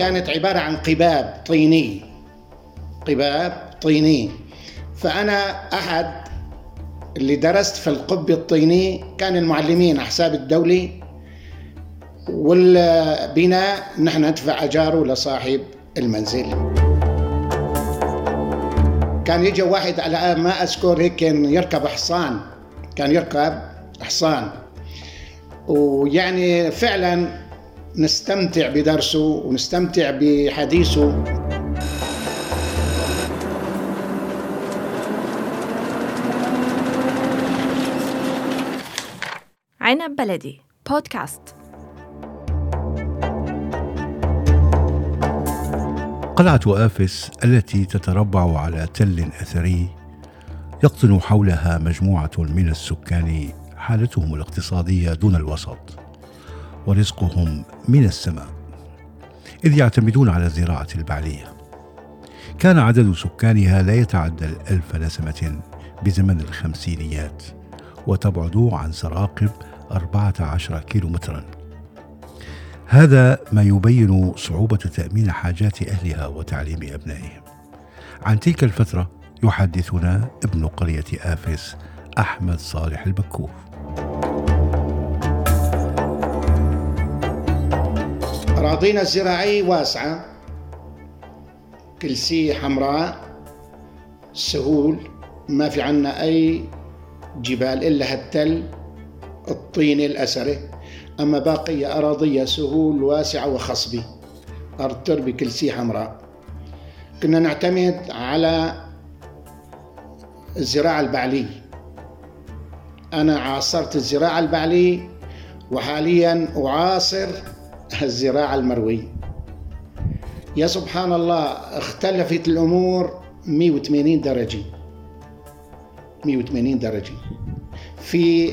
كانت عبارة عن قباب طيني. قباب طيني. فأنا أحد اللي درست في القب الطيني كان المعلمين أحساب الدولي والبناء نحن ندفع أجاره لصاحب المنزل. كان يجي واحد على ما أذكر هيك يركب حصان. كان يركب حصان. ويعني فعلا نستمتع بدرسه ونستمتع بحديثه. عنب بلدي بودكاست قلعة آفس التي تتربع على تل أثري يقطن حولها مجموعة من السكان حالتهم الاقتصادية دون الوسط. ورزقهم من السماء. إذ يعتمدون على الزراعة البعلية. كان عدد سكانها لا يتعدى الألف نسمة بزمن الخمسينيات وتبعد عن سراقب أربعة عشر كيلومترا. هذا ما يبين صعوبة تأمين حاجات أهلها وتعليم أبنائهم. عن تلك الفترة يحدثنا ابن قرية آفس أحمد صالح البكور. أراضينا الزراعية واسعة. كلسية حمراء سهول ما في عنا أي جبال إلا هالتل الطين الأسري. أما باقي أراضية سهول واسعة وخصبة أرض تربة كلسية حمراء. كنا نعتمد على الزراعة البعلية أنا عاصرت الزراعة البعلية وحاليا أعاصر الزراعة المروية. يا سبحان الله اختلفت الأمور 180 درجة. 180 درجة. في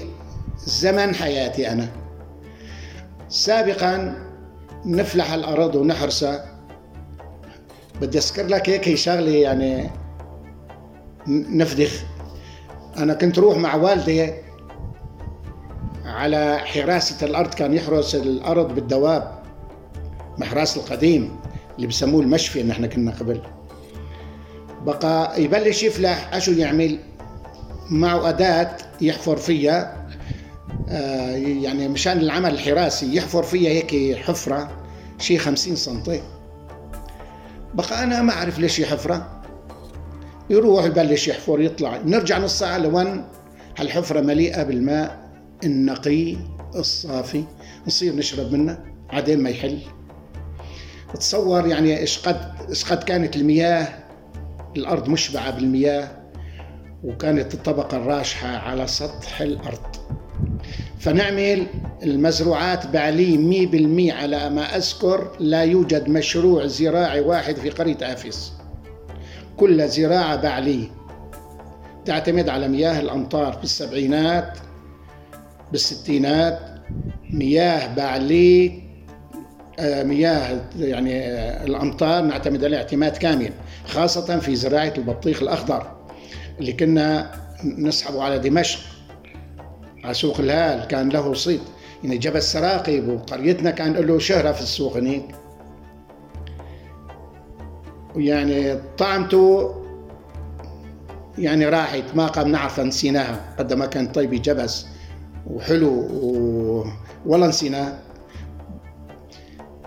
زمن حياتي أنا سابقا نفلح الأرض ونحرسها. بدي أذكر لك هيك هي شغلة يعني نفدخ. أنا كنت روح مع والدي على حراسة الأرض كان يحرس الأرض بالدواب. محراس القديم اللي بسموه المشفي نحن كنا قبل. بقى يبلش يفلح أشو يعمل؟ معه أداة يحفر فيها آه يعني مشان العمل الحراسي يحفر فيها هيك حفرة شي خمسين سنتي. بقى أنا ما أعرف ليش يحفرة يروح يبلش يحفر يطلع. نرجع نص ساعة لون هالحفرة مليئة بالماء النقي الصافي نصير نشرب منه بعدين ما يحل. تصور يعني إيش قد إيش قد كانت المياه؟ الأرض مشبعة بالمياه وكانت الطبقة الراشحة على سطح الأرض. فنعمل المزروعات بعلي مي بالمي على ما أذكر. لا يوجد مشروع زراعي واحد في قرية آفيس. كل زراعة بعلي. تعتمد على مياه الأمطار في السبعينات بالستينات. مياه بعلي مياه يعني آه، الأمطار نعتمد عليها اعتماد كامل خاصة في زراعة البطيخ الأخضر اللي كنا نسحبه على دمشق على سوق الهال كان له صيت. يعني جبل سراقب وقريتنا كان له شهرة في السوق هنيك ويعني طعمته يعني راحت ما قام نعرف نسيناها قد ما كانت طيبة جبس وحلو و... ولا نسيناه.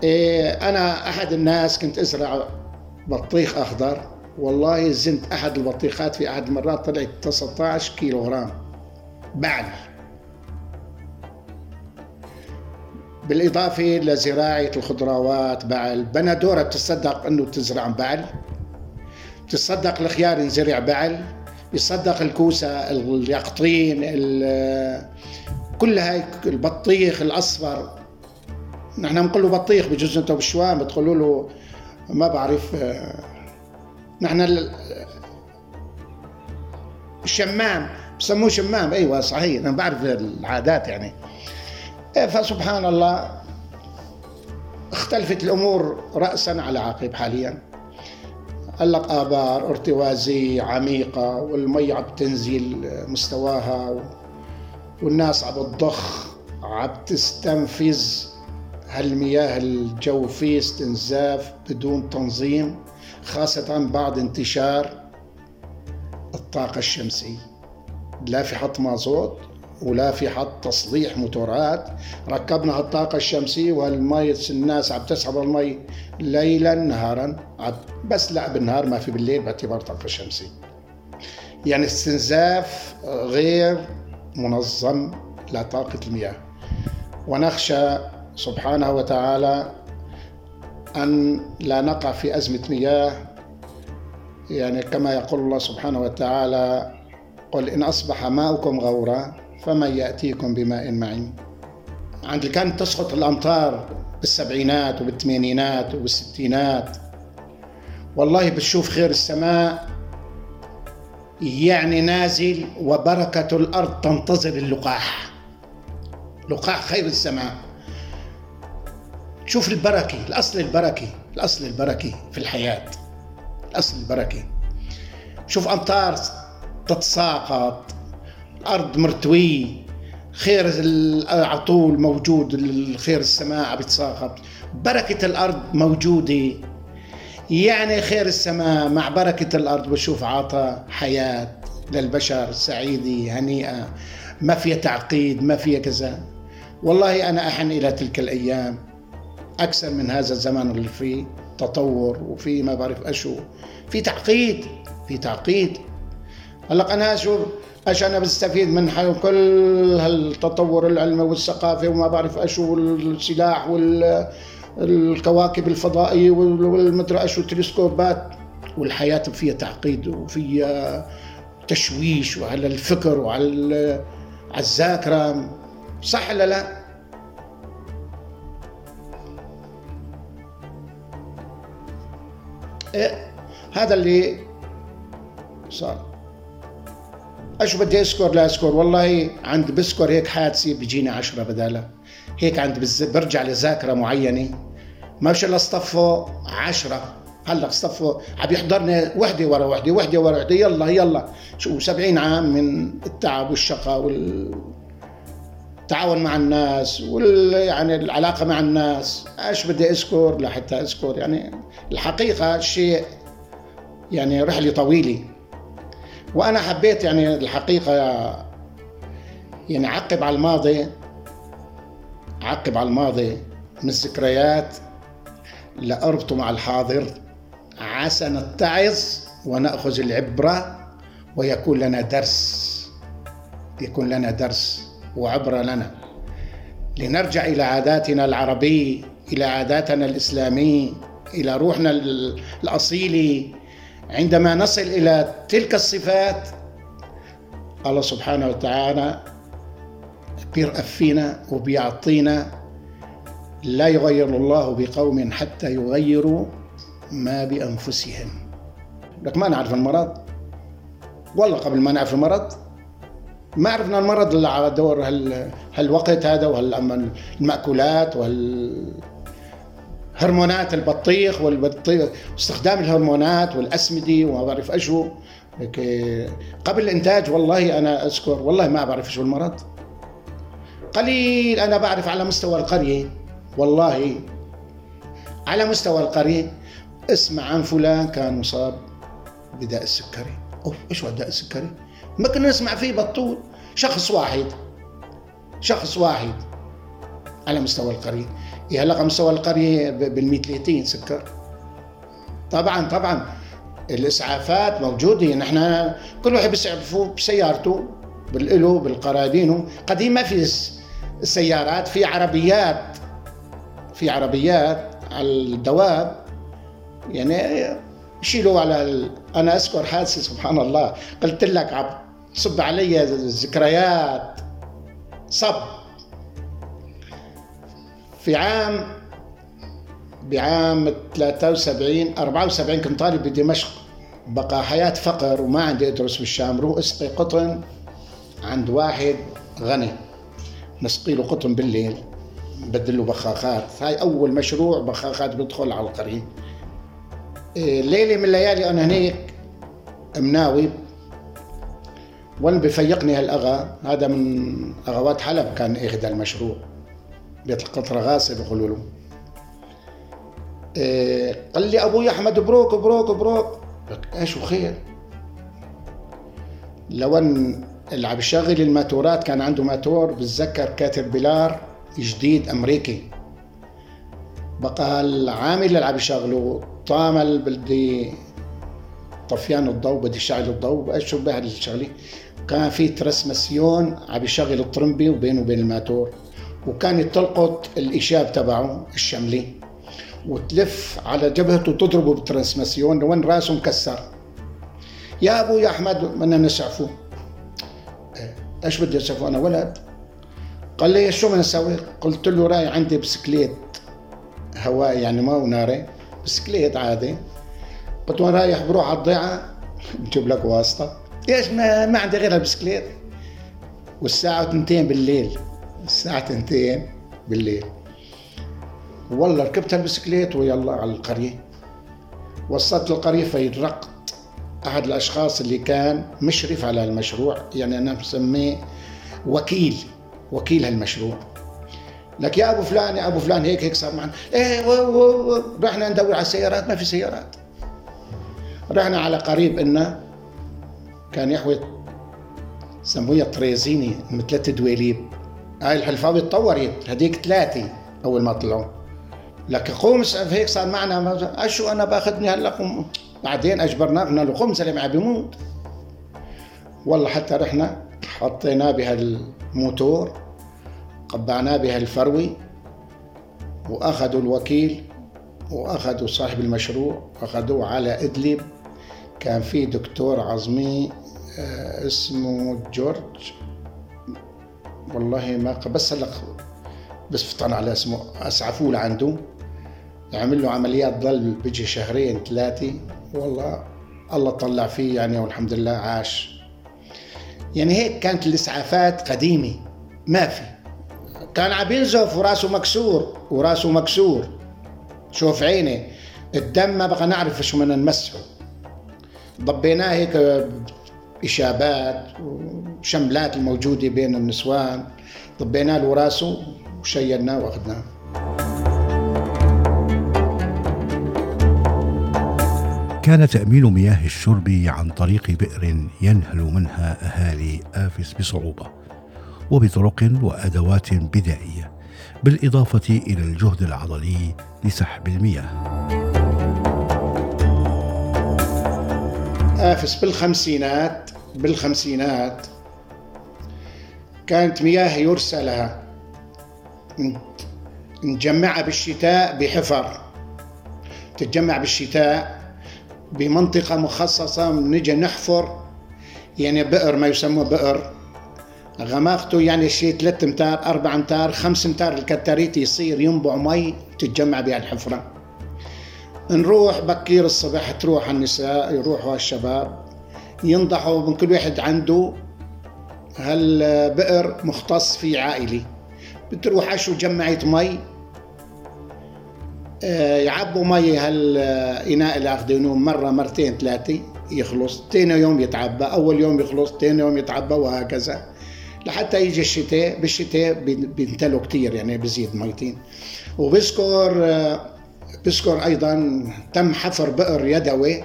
أنا أحد الناس كنت أزرع بطيخ أخضر. والله زنت أحد البطيخات في أحد المرات طلعت 19 كيلو غرام بعد. بالإضافة لزراعة الخضروات بعل بندورة بتصدق أنه تزرع بعل بتصدق الخيار ينزرع بعل يصدق الكوسة اليقطين كل هاي البطيخ الأصفر نحن بنقول له بطيخ بجوز أنتم بالشوام بتقولوا له ما بعرف نحن الشمام بسموه شمام. أيوه صحيح أنا بعرف العادات يعني. إيه، فسبحان الله اختلفت الأمور راسا على عقب حاليا. لك آبار ارتوازيه عميقة والمي عم تنزل مستواها والناس عم تضخ عم تستنفذ هالمياه الجو فيه استنزاف بدون تنظيم خاصة بعد انتشار الطاقة الشمسية. لا في حط مازوت ولا في حط تصليح موتورات. ركبنا الطاقة الشمسية والمي الناس عم تسحب المي ليلا نهارا. بس لا بالنهار ما في بالليل باعتبار طاقة شمسية. يعني استنزاف غير منظم لطاقة المياه. ونخشى سبحانه وتعالى أن لا نقع في أزمة مياه. يعني كما يقول الله سبحانه وتعالى قل إن أصبح ماؤكم غورا فمن يأتيكم بماء معين. عند كانت تسقط الأمطار بالسبعينات وبالثمانينات وبالستينات. والله بتشوف خير السماء يعني نازل وبركة الأرض تنتظر اللقاح. لقاح خير السماء. شوف البركة الأصل البركة الأصل البركة في الحياة الأصل البركة. شوف أمطار تتساقط الأرض مرتوية خير على طول موجود الخير السماء بيتساقط بركة الأرض موجودة. يعني خير السماء مع بركة الأرض بشوف عطاء حياة للبشر سعيدة هنيئة. ما فيها تعقيد ما فيها كذا. والله أنا أحن إلى تلك الأيام. أكثر من هذا الزمان اللي فيه تطور وفي ما بعرف أشو. في تعقيد في تعقيد. هلأ أنا أشوف إيش أنا بستفيد من كل هالتطور العلمي والثقافي وما بعرف أشو والسلاح والكواكب الفضائية والمدري أشو التلسكوبات والحياة فيها تعقيد وفيها تشويش وعلى الفكر وعلى الذاكرة. صح ولا لا؟ هذا اللي صار. إيش بدي أذكر لا أذكر والله عند بذكر هيك حادثة بيجيني عشرة بدالها هيك عند بز... برجع لذاكرة معينة. ما الله اصطفوا عشرة. هلأ اصطفوا عم يحضرني وحدة ورا وحدة وحدة ورا وحدة. يلا يلا. شو 70 عام من التعب والشقاء وال التعاون مع الناس وال يعني العلاقة مع الناس. إيش بدي أذكر؟ لحتى أذكر يعني الحقيقة شيء يعني رحلة طويلة. وأنا حبيت يعني الحقيقة يعني عقب على الماضي عقب على الماضي من الذكريات لأربطه مع الحاضر عسى نتعظ ونأخذ العبرة ويكون لنا درس. يكون لنا درس. وعبرة لنا. لنرجع إلى عاداتنا العربية إلى عاداتنا الإسلامية إلى روحنا الأصيلة عندما نصل إلى تلك الصفات الله سبحانه وتعالى بيرأف فينا وبيعطينا. لا يغير الله بقوم حتى يغيروا ما بأنفسهم. لك ما نعرف المرض؟ والله قبل ما نعرف المرض ما عرفنا المرض الا على دور هالوقت هذا وهالمأكولات وهال هرمونات البطيخ والبطيخ استخدام الهرمونات والاسمده وما بعرف أشو. قبل الإنتاج والله أنا أذكر والله ما بعرف شو المرض. قليل أنا بعرف على مستوى القريه والله. على مستوى القريه اسمع عن فلان كان مصاب بداء السكري. أوف إيش هو داء السكري؟ ما كنا نسمع فيه بطول شخص واحد شخص واحد على مستوى القرية. يهلق على مستوى القرية بالمثليتين سكر. طبعا طبعا. الإسعافات موجودة. نحن كل واحد بيسعفوا بسيارته بالإلو بالقرادينه قديم ما في السيارات في عربيات في عربيات على الدواب. يعني يشيلوا على ال... أنا أذكر حادثة سبحان الله. قلت لك عم تصب علي ذكريات صب. في عام بعام 73 74 كنت طالب بدمشق. بقى حياة فقر وما عندي أدرس بالشام. روح اسقي قطن عند واحد غني. نسقي له قطن بالليل. نبدل له بخاخات. هاي أول مشروع بخاخات بدخل على القرية إيه، ليلة من الليالي أنا هنيك مناوي وأنا بفيقني هالأغا. هذا من أغوات حلب كان اخذ المشروع. بيت القطرة غاصب يقولوا له. إيه قال لي أبوي أحمد بروك بروك بروك. إيش وخير؟ لو ان اللي عم يشغل الماتورات كان عنده ماتور بتذكر كاتر بلار جديد أمريكي. بقى العامل اللي عم يشغله طامل بدي طفيان الضوء بدي شعل الضوء إيش شو الشغلة؟ كان في ترسمسيون عم يشغل الطرمبي وبينه وبين الماتور. وكان تلقط الإشاب تبعه الشملي وتلف على جبهته وتضربه بالترانسمسيون وين راسه مكسر. يا أبو يا أحمد بدنا نسعفه. إيش بدي أسعفه أنا ولد؟ قال لي شو بدنا نسوي؟ قلت له راي عندي بسكليت هوائي يعني ما هو ناري بسكليت عادي. قلت وين رايح بروح على الضيعة. بجيب لك واسطة. إيش ما, ما عندي غير البسكليت. والساعة 2 بالليل. الساعة 2 بالليل. والله ركبت البسكليت ويلا على القرية. وصلت القرية فيرقت أحد الأشخاص اللي كان مشرف على المشروع يعني أنا مسميه وكيل وكيل هالمشروع. لك يا أبو فلان يا أبو فلان هيك هيك صار معنا. إيه رحنا ندور على السيارات ما في سيارات. رحنا على قريب إنه كان يحوي سموها طريزيني من ثلاث دويليب هاي الحلفاوي تطورت هديك ثلاثة أول ما طلعوا. لك خمس هيك صار معنا. أشو أنا باخذني هلا بعدين أجبرناه قلنا له خمس اللي بيموت. والله حتى رحنا حطيناه بهالموتور قبعناه بهالفروي وأخذوا الوكيل وأخذوا صاحب المشروع أخذوه على إدلب. كان في دكتور عظمي آه، اسمه جورج. والله ما بس هلا بس فطن على اسمه اسعفوه لعنده. عمل له عمليات ضل بيجي شهرين ثلاثة. والله الله طلع فيه يعني والحمد لله عاش. يعني هيك كانت الاسعافات قديمة. ما في. كان عم ينزف وراسه مكسور وراسه مكسور. شوف عيني الدم ما بقى نعرف شو بدنا نمسحه. ضبيناه هيك إشابات وشملات الموجودة بين النسوان. طبينا له راسه وشيلناه وأخذناه. كان تأمين مياه الشرب عن طريق بئر ينهل منها أهالي آفس بصعوبة وبطرق وأدوات بدائية بالإضافة إلى الجهد العضلي لسحب المياه. آفس بالخمسينات بالخمسينات كانت مياه يرسى لها نجمعها بالشتاء بحفر. تتجمع بالشتاء بمنطقة مخصصة نجي نحفر يعني بئر ما يسمى بئر. غماقته يعني شيء 3 أمتار 4 أمتار 5 أمتار الكتاريت يصير ينبع مي تتجمع بها الحفرة. نروح بكير الصبح تروح النساء يروحوا الشباب. ينضحوا من كل واحد عنده. هالبئر مختص في عائلي بتروح عشو جمعية مي. آه، يعبوا مي هالإناء اللي أخذينه مرة مرتين ثلاثة يخلص. تاني يوم يتعبى. أول يوم يخلص تاني يوم يتعبى وهكذا. لحتى يجي الشتاء. بالشتاء بينتلوا كتير يعني بزيد ميتين. وبذكر بذكر أيضا تم حفر بئر يدوي.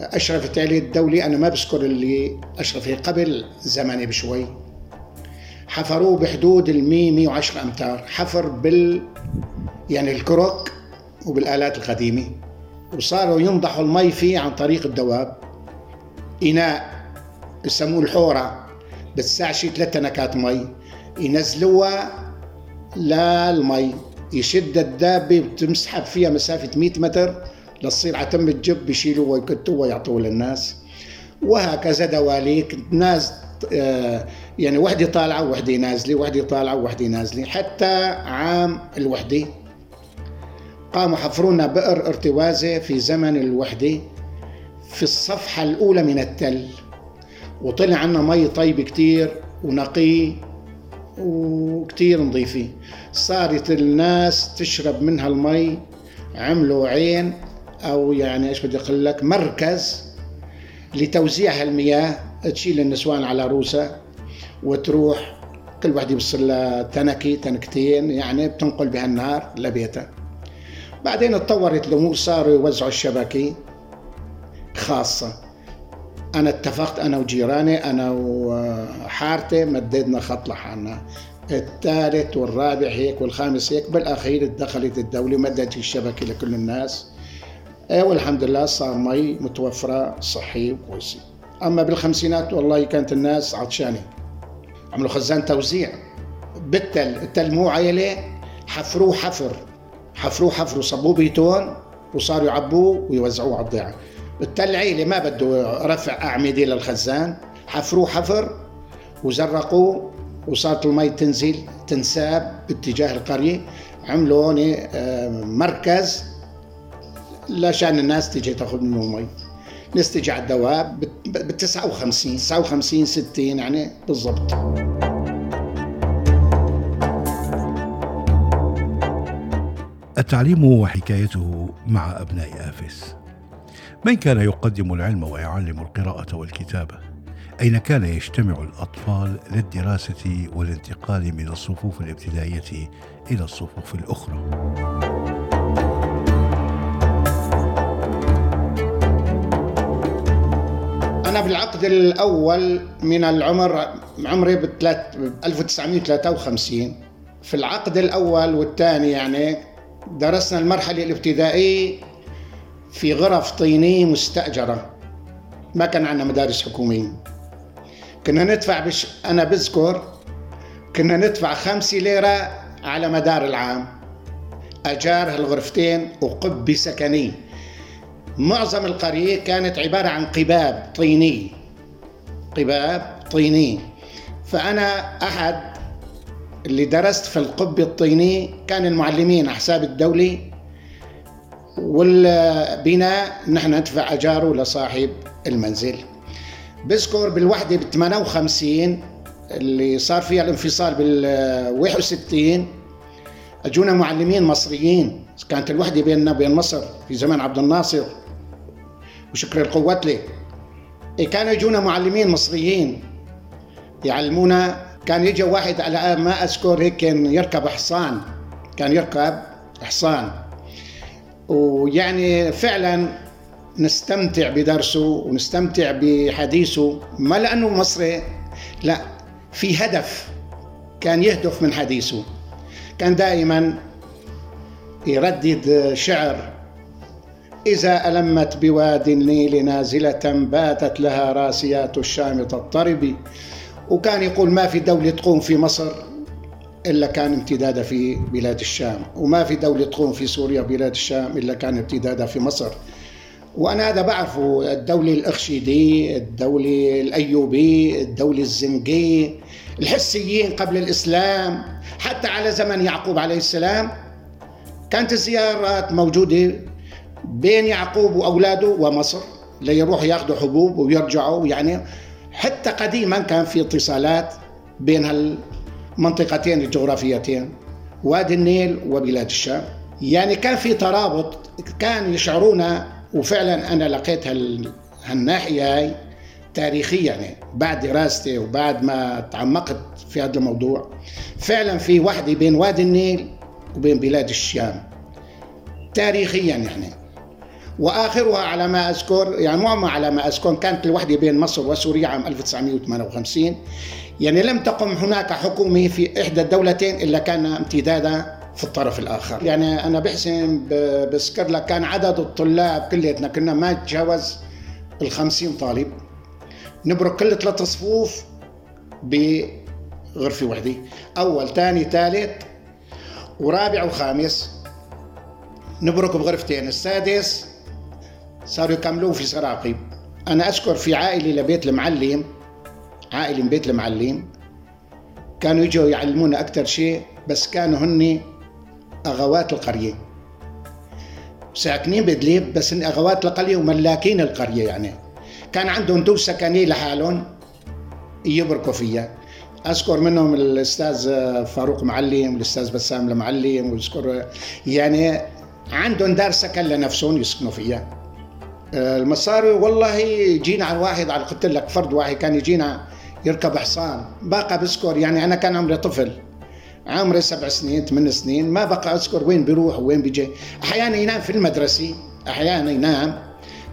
أشرفت عليه الدولة أنا ما بذكر اللي أشرف قبل زمني بشوي. حفروه بحدود ال 100 110 أمتار. حفر بال يعني الكروك وبالآلات القديمة. وصاروا ينضحوا المي فيه عن طريق الدواب. إناء بسموه الحورة بتسعشي ثلاثة نكات مي. ينزلوها للمي. يشد الدابة بتمسحب فيها مسافة 100 متر لتصير على تم الجب بيشيلوا ويكتوا ويعطوا للناس. وهكذا دواليك ناس آه، يعني وحدة طالعة وحده نازلة وحدة طالعة وحده نازلة. حتى عام الوحدة قاموا حفرونا بئر ارتوازة في زمن الوحدة في الصفحة الأولى من التل. وطلع عنا مي طيب كتير ونقي وكتير نظيفة صارت الناس تشرب منها المي عملوا عين أو يعني إيش بدي أقول لك مركز لتوزيع هالمياه. تشيل النسوان على روسها وتروح كل واحد يوصل له تنكي تنكتين يعني بتنقل بها النار لبيته بعدين اتطورت الأمور صاروا يوزعوا الشبكه خاصة. أنا اتفقت أنا وجيراني أنا وحارتي مددنا خط لحالنا. الثالث والرابع هيك والخامس هيك بالأخير دخلت الدولة مدت الشبكة لكل الناس. إيه والحمد لله صار مي متوفرة صحي وكويسة. أما بالخمسينات والله كانت الناس عطشانة. عملوا خزان توزيع. بالتل التل مو عيلة حفروه حفر. حفروه حفر وصبوه بيتون وصاروا يعبوه ويوزعوه على الضيعه التل عيله ما بده رفع أعمدة للخزان حفروه حفر وزرقوه وصارت المي تنزل تنساب باتجاه القرية. عملوا هون آه، مركز لشان الناس تيجي تاخذ منه مي. نستجي على الدواب بال 59 59 60 يعني بالضبط. التعليم وحكايته مع أبناء آفس من كان يقدم العلم ويعلم القراءة والكتابة؟ أين كان يجتمع الأطفال للدراسة والانتقال من الصفوف الابتدائية إلى الصفوف الأخرى؟ أنا بالعقد الأول من العمر عمري ب 1953 في العقد الأول والثاني يعني درسنا المرحلة الابتدائية في غرف طينية مستأجرة. ما كان عندنا مدارس حكومية. كنا ندفع بش أنا بذكر كنا ندفع خمسة ليرة على مدار العام. أجار هالغرفتين وقب سكني معظم القرية كانت عبارة عن قباب طيني قباب طيني فأنا أحد اللي درست في القب الطيني كان المعلمين على حساب الدولة والبناء نحن ندفع أجاره لصاحب المنزل. بذكر بالوحدة ب 58 اللي صار فيها الانفصال بال 61 أجونا معلمين مصريين. كانت الوحدة بيننا وبين مصر في زمان عبد الناصر. وشكر القوات له إيه كانوا يجونا معلمين مصريين. يعلمونا كان يجي واحد على ما أذكر هيك كان يركب حصان. كان يركب حصان. ويعني فعلا نستمتع بدرسه ونستمتع بحديثه ما لأنه مصري لا في هدف كان يهدف من حديثه. كان دائما يردد شعر إذا ألمت بواد النيل نازلة باتت لها راسيات الشام تضطرب. وكان يقول ما في دولة تقوم في مصر. إلا كان امتدادها في بلاد الشام. وما في دولة تقوم في سوريا بلاد الشام إلا كان امتدادها في مصر. وأنا هذا بعرفه الدولة الأخشيدي الدولة الأيوبي الدولة الزنقي الحسيين قبل الإسلام حتى على زمن يعقوب عليه السلام كانت الزيارات موجودة بين يعقوب وأولاده ومصر ليروحوا ياخذوا حبوب ويرجعوا يعني حتى قديما كان في اتصالات بين هالمنطقتين الجغرافيتين وادي النيل وبلاد الشام. يعني كان في ترابط كان يشعرونا وفعلا أنا لقيت هالناحية هاي تاريخيا يعني بعد دراستي وبعد ما تعمقت في هذا الموضوع. فعلا في وحدة بين وادي النيل وبين بلاد الشام. تاريخيا يعني. وآخرها على ما أذكر يعني مو على ما أذكر كانت الوحدة بين مصر وسوريا عام 1958 يعني لم تقم هناك حكومة في إحدى الدولتين إلا كان امتدادا في الطرف الآخر. يعني أنا بحسن بذكر لك كان عدد الطلاب كليتنا كنا ما نتجاوز ال 50 طالب. نبرك كل ثلاث صفوف بغرفة وحدة. أول ثاني ثالث ورابع وخامس. نبرك بغرفتين. السادس صاروا يكملوه في سراقب أنا أذكر في عائلة لبيت المعلم عائلة من بيت المعلم كانوا يجوا يعلمونا أكثر شيء بس كانوا هن أغوات القرية. ساكنين بدليب بس هن أغوات القرية وملاكين القرية يعني. كان عندهم دور سكنية لحالهم يبركوا فيها أذكر منهم الأستاذ فاروق معلم والاستاذ بسام المعلم وأذكر يعني عندهم دار سكن لنفسهم يسكنوا فيها. المصاري والله جينا على واحد على قلت لك فرد واحد كان يجينا يركب حصان بقى بذكر يعني أنا كان عمري طفل عمري سبع سنين ثمان سنين ما بقى اذكر وين بيروح وين بيجي. أحيانا ينام في المدرسة أحيانا ينام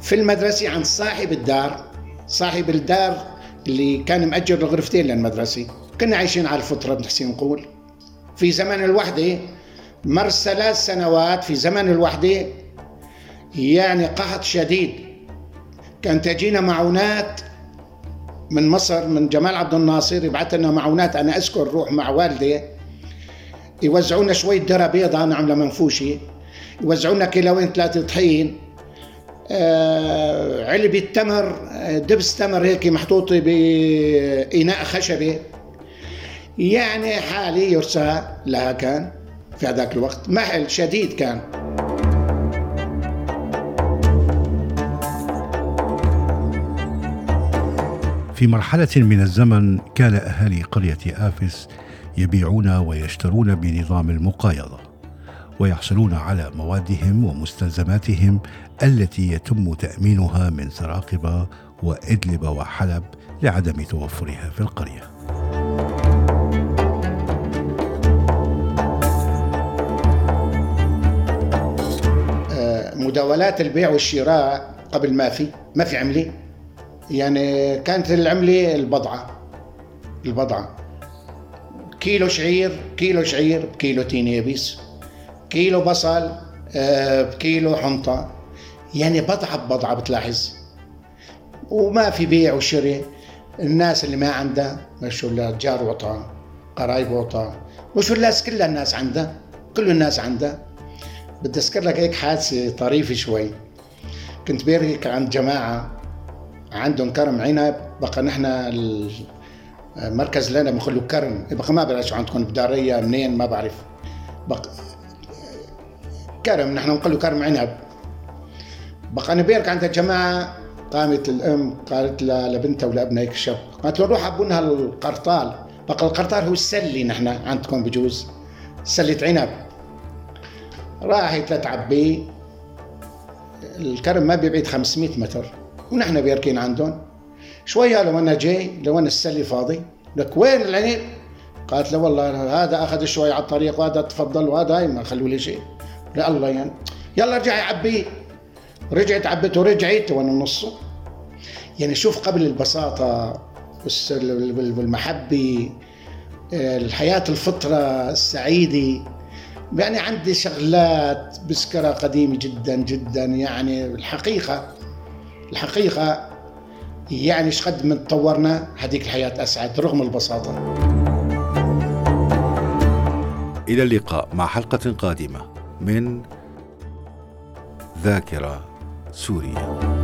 في المدرسة عند صاحب الدار صاحب الدار اللي كان مأجر الغرفتين للمدرسة. كنا عايشين على الفطرة بنحسن نقول. في زمن الوحدة مر ثلاث سنوات في زمن الوحدة يعني قحط شديد. كان تجينا معونات من مصر من جمال عبد الناصر يبعث لنا معونات. أنا أذكر روح مع والدي. يوزعونا شوية ذره بيضاء أنا عامله منفوشة. يوزعونا كيلوين ثلاثة طحين. آه علبة تمر دبس تمر هيك محطوطة بإناء خشبي يعني حالي يرسى لها كان في هذاك الوقت. محل شديد كان. في مرحلة من الزمن كان أهالي قرية آفس يبيعون ويشترون بنظام المقايضة ويحصلون على موادهم ومستلزماتهم التي يتم تأمينها من سراقب وإدلب وحلب لعدم توفرها في القرية. آه، مداولات البيع والشراء قبل ما في ما في عملة. يعني كانت العملة البضعة. البضعة. كيلو شعير كيلو شعير بكيلو تين يابس كيلو بصل آه، بكيلو حنطة. يعني بضعة ببضعة بتلاحظ. وما في بيع وشراء. الناس اللي ما عندها مش ولا جار وطا قرايب وطا مش الناس كلها الناس عندها. كل الناس عندها. بدي أذكر لك هيك حادثة طريفة شوي. كنت بيرهك عند جماعة. عندهم كرم عنب. بقى نحن المركز لنا بنقول له كرم. بقى ما بعرف شو عندكم بدارية منين؟ ما بعرف. بقى كرم نحن نقول له كرم عنب. بقى أنا بيرك عند الجماعة قامت الأم قالت لبنتها ولابنها هيك شاب قالت له روح عبونها القرطال. بقى القرطال هو السلي نحن عندكم بجوز. سلة عنب. راحت لتعبي. الكرم ما بيبعد 500 متر. ونحن بيركين عندهم. شوية لو أنا جاي لو أنا السلي فاضي لك وين العنب؟ قالت له والله هذا أخذ شوي على الطريق وهذا تفضل وهذا هاي ما خلوا لي شيء. لا الله يعني. يلا ارجعي عبيه رجعت عبت ورجعت وأنا نصه يعني شوف قبل البساطة والمحبة الحياة الفطرة السعيدة. يعني عندي شغلات بذكرها قديمة جدا جدا يعني الحقيقة الحقيقة يعني إيش قد من تطورنا هذيك الحياة أسعد رغم البساطة. إلى اللقاء مع حلقة قادمة من ذاكرة سوريا.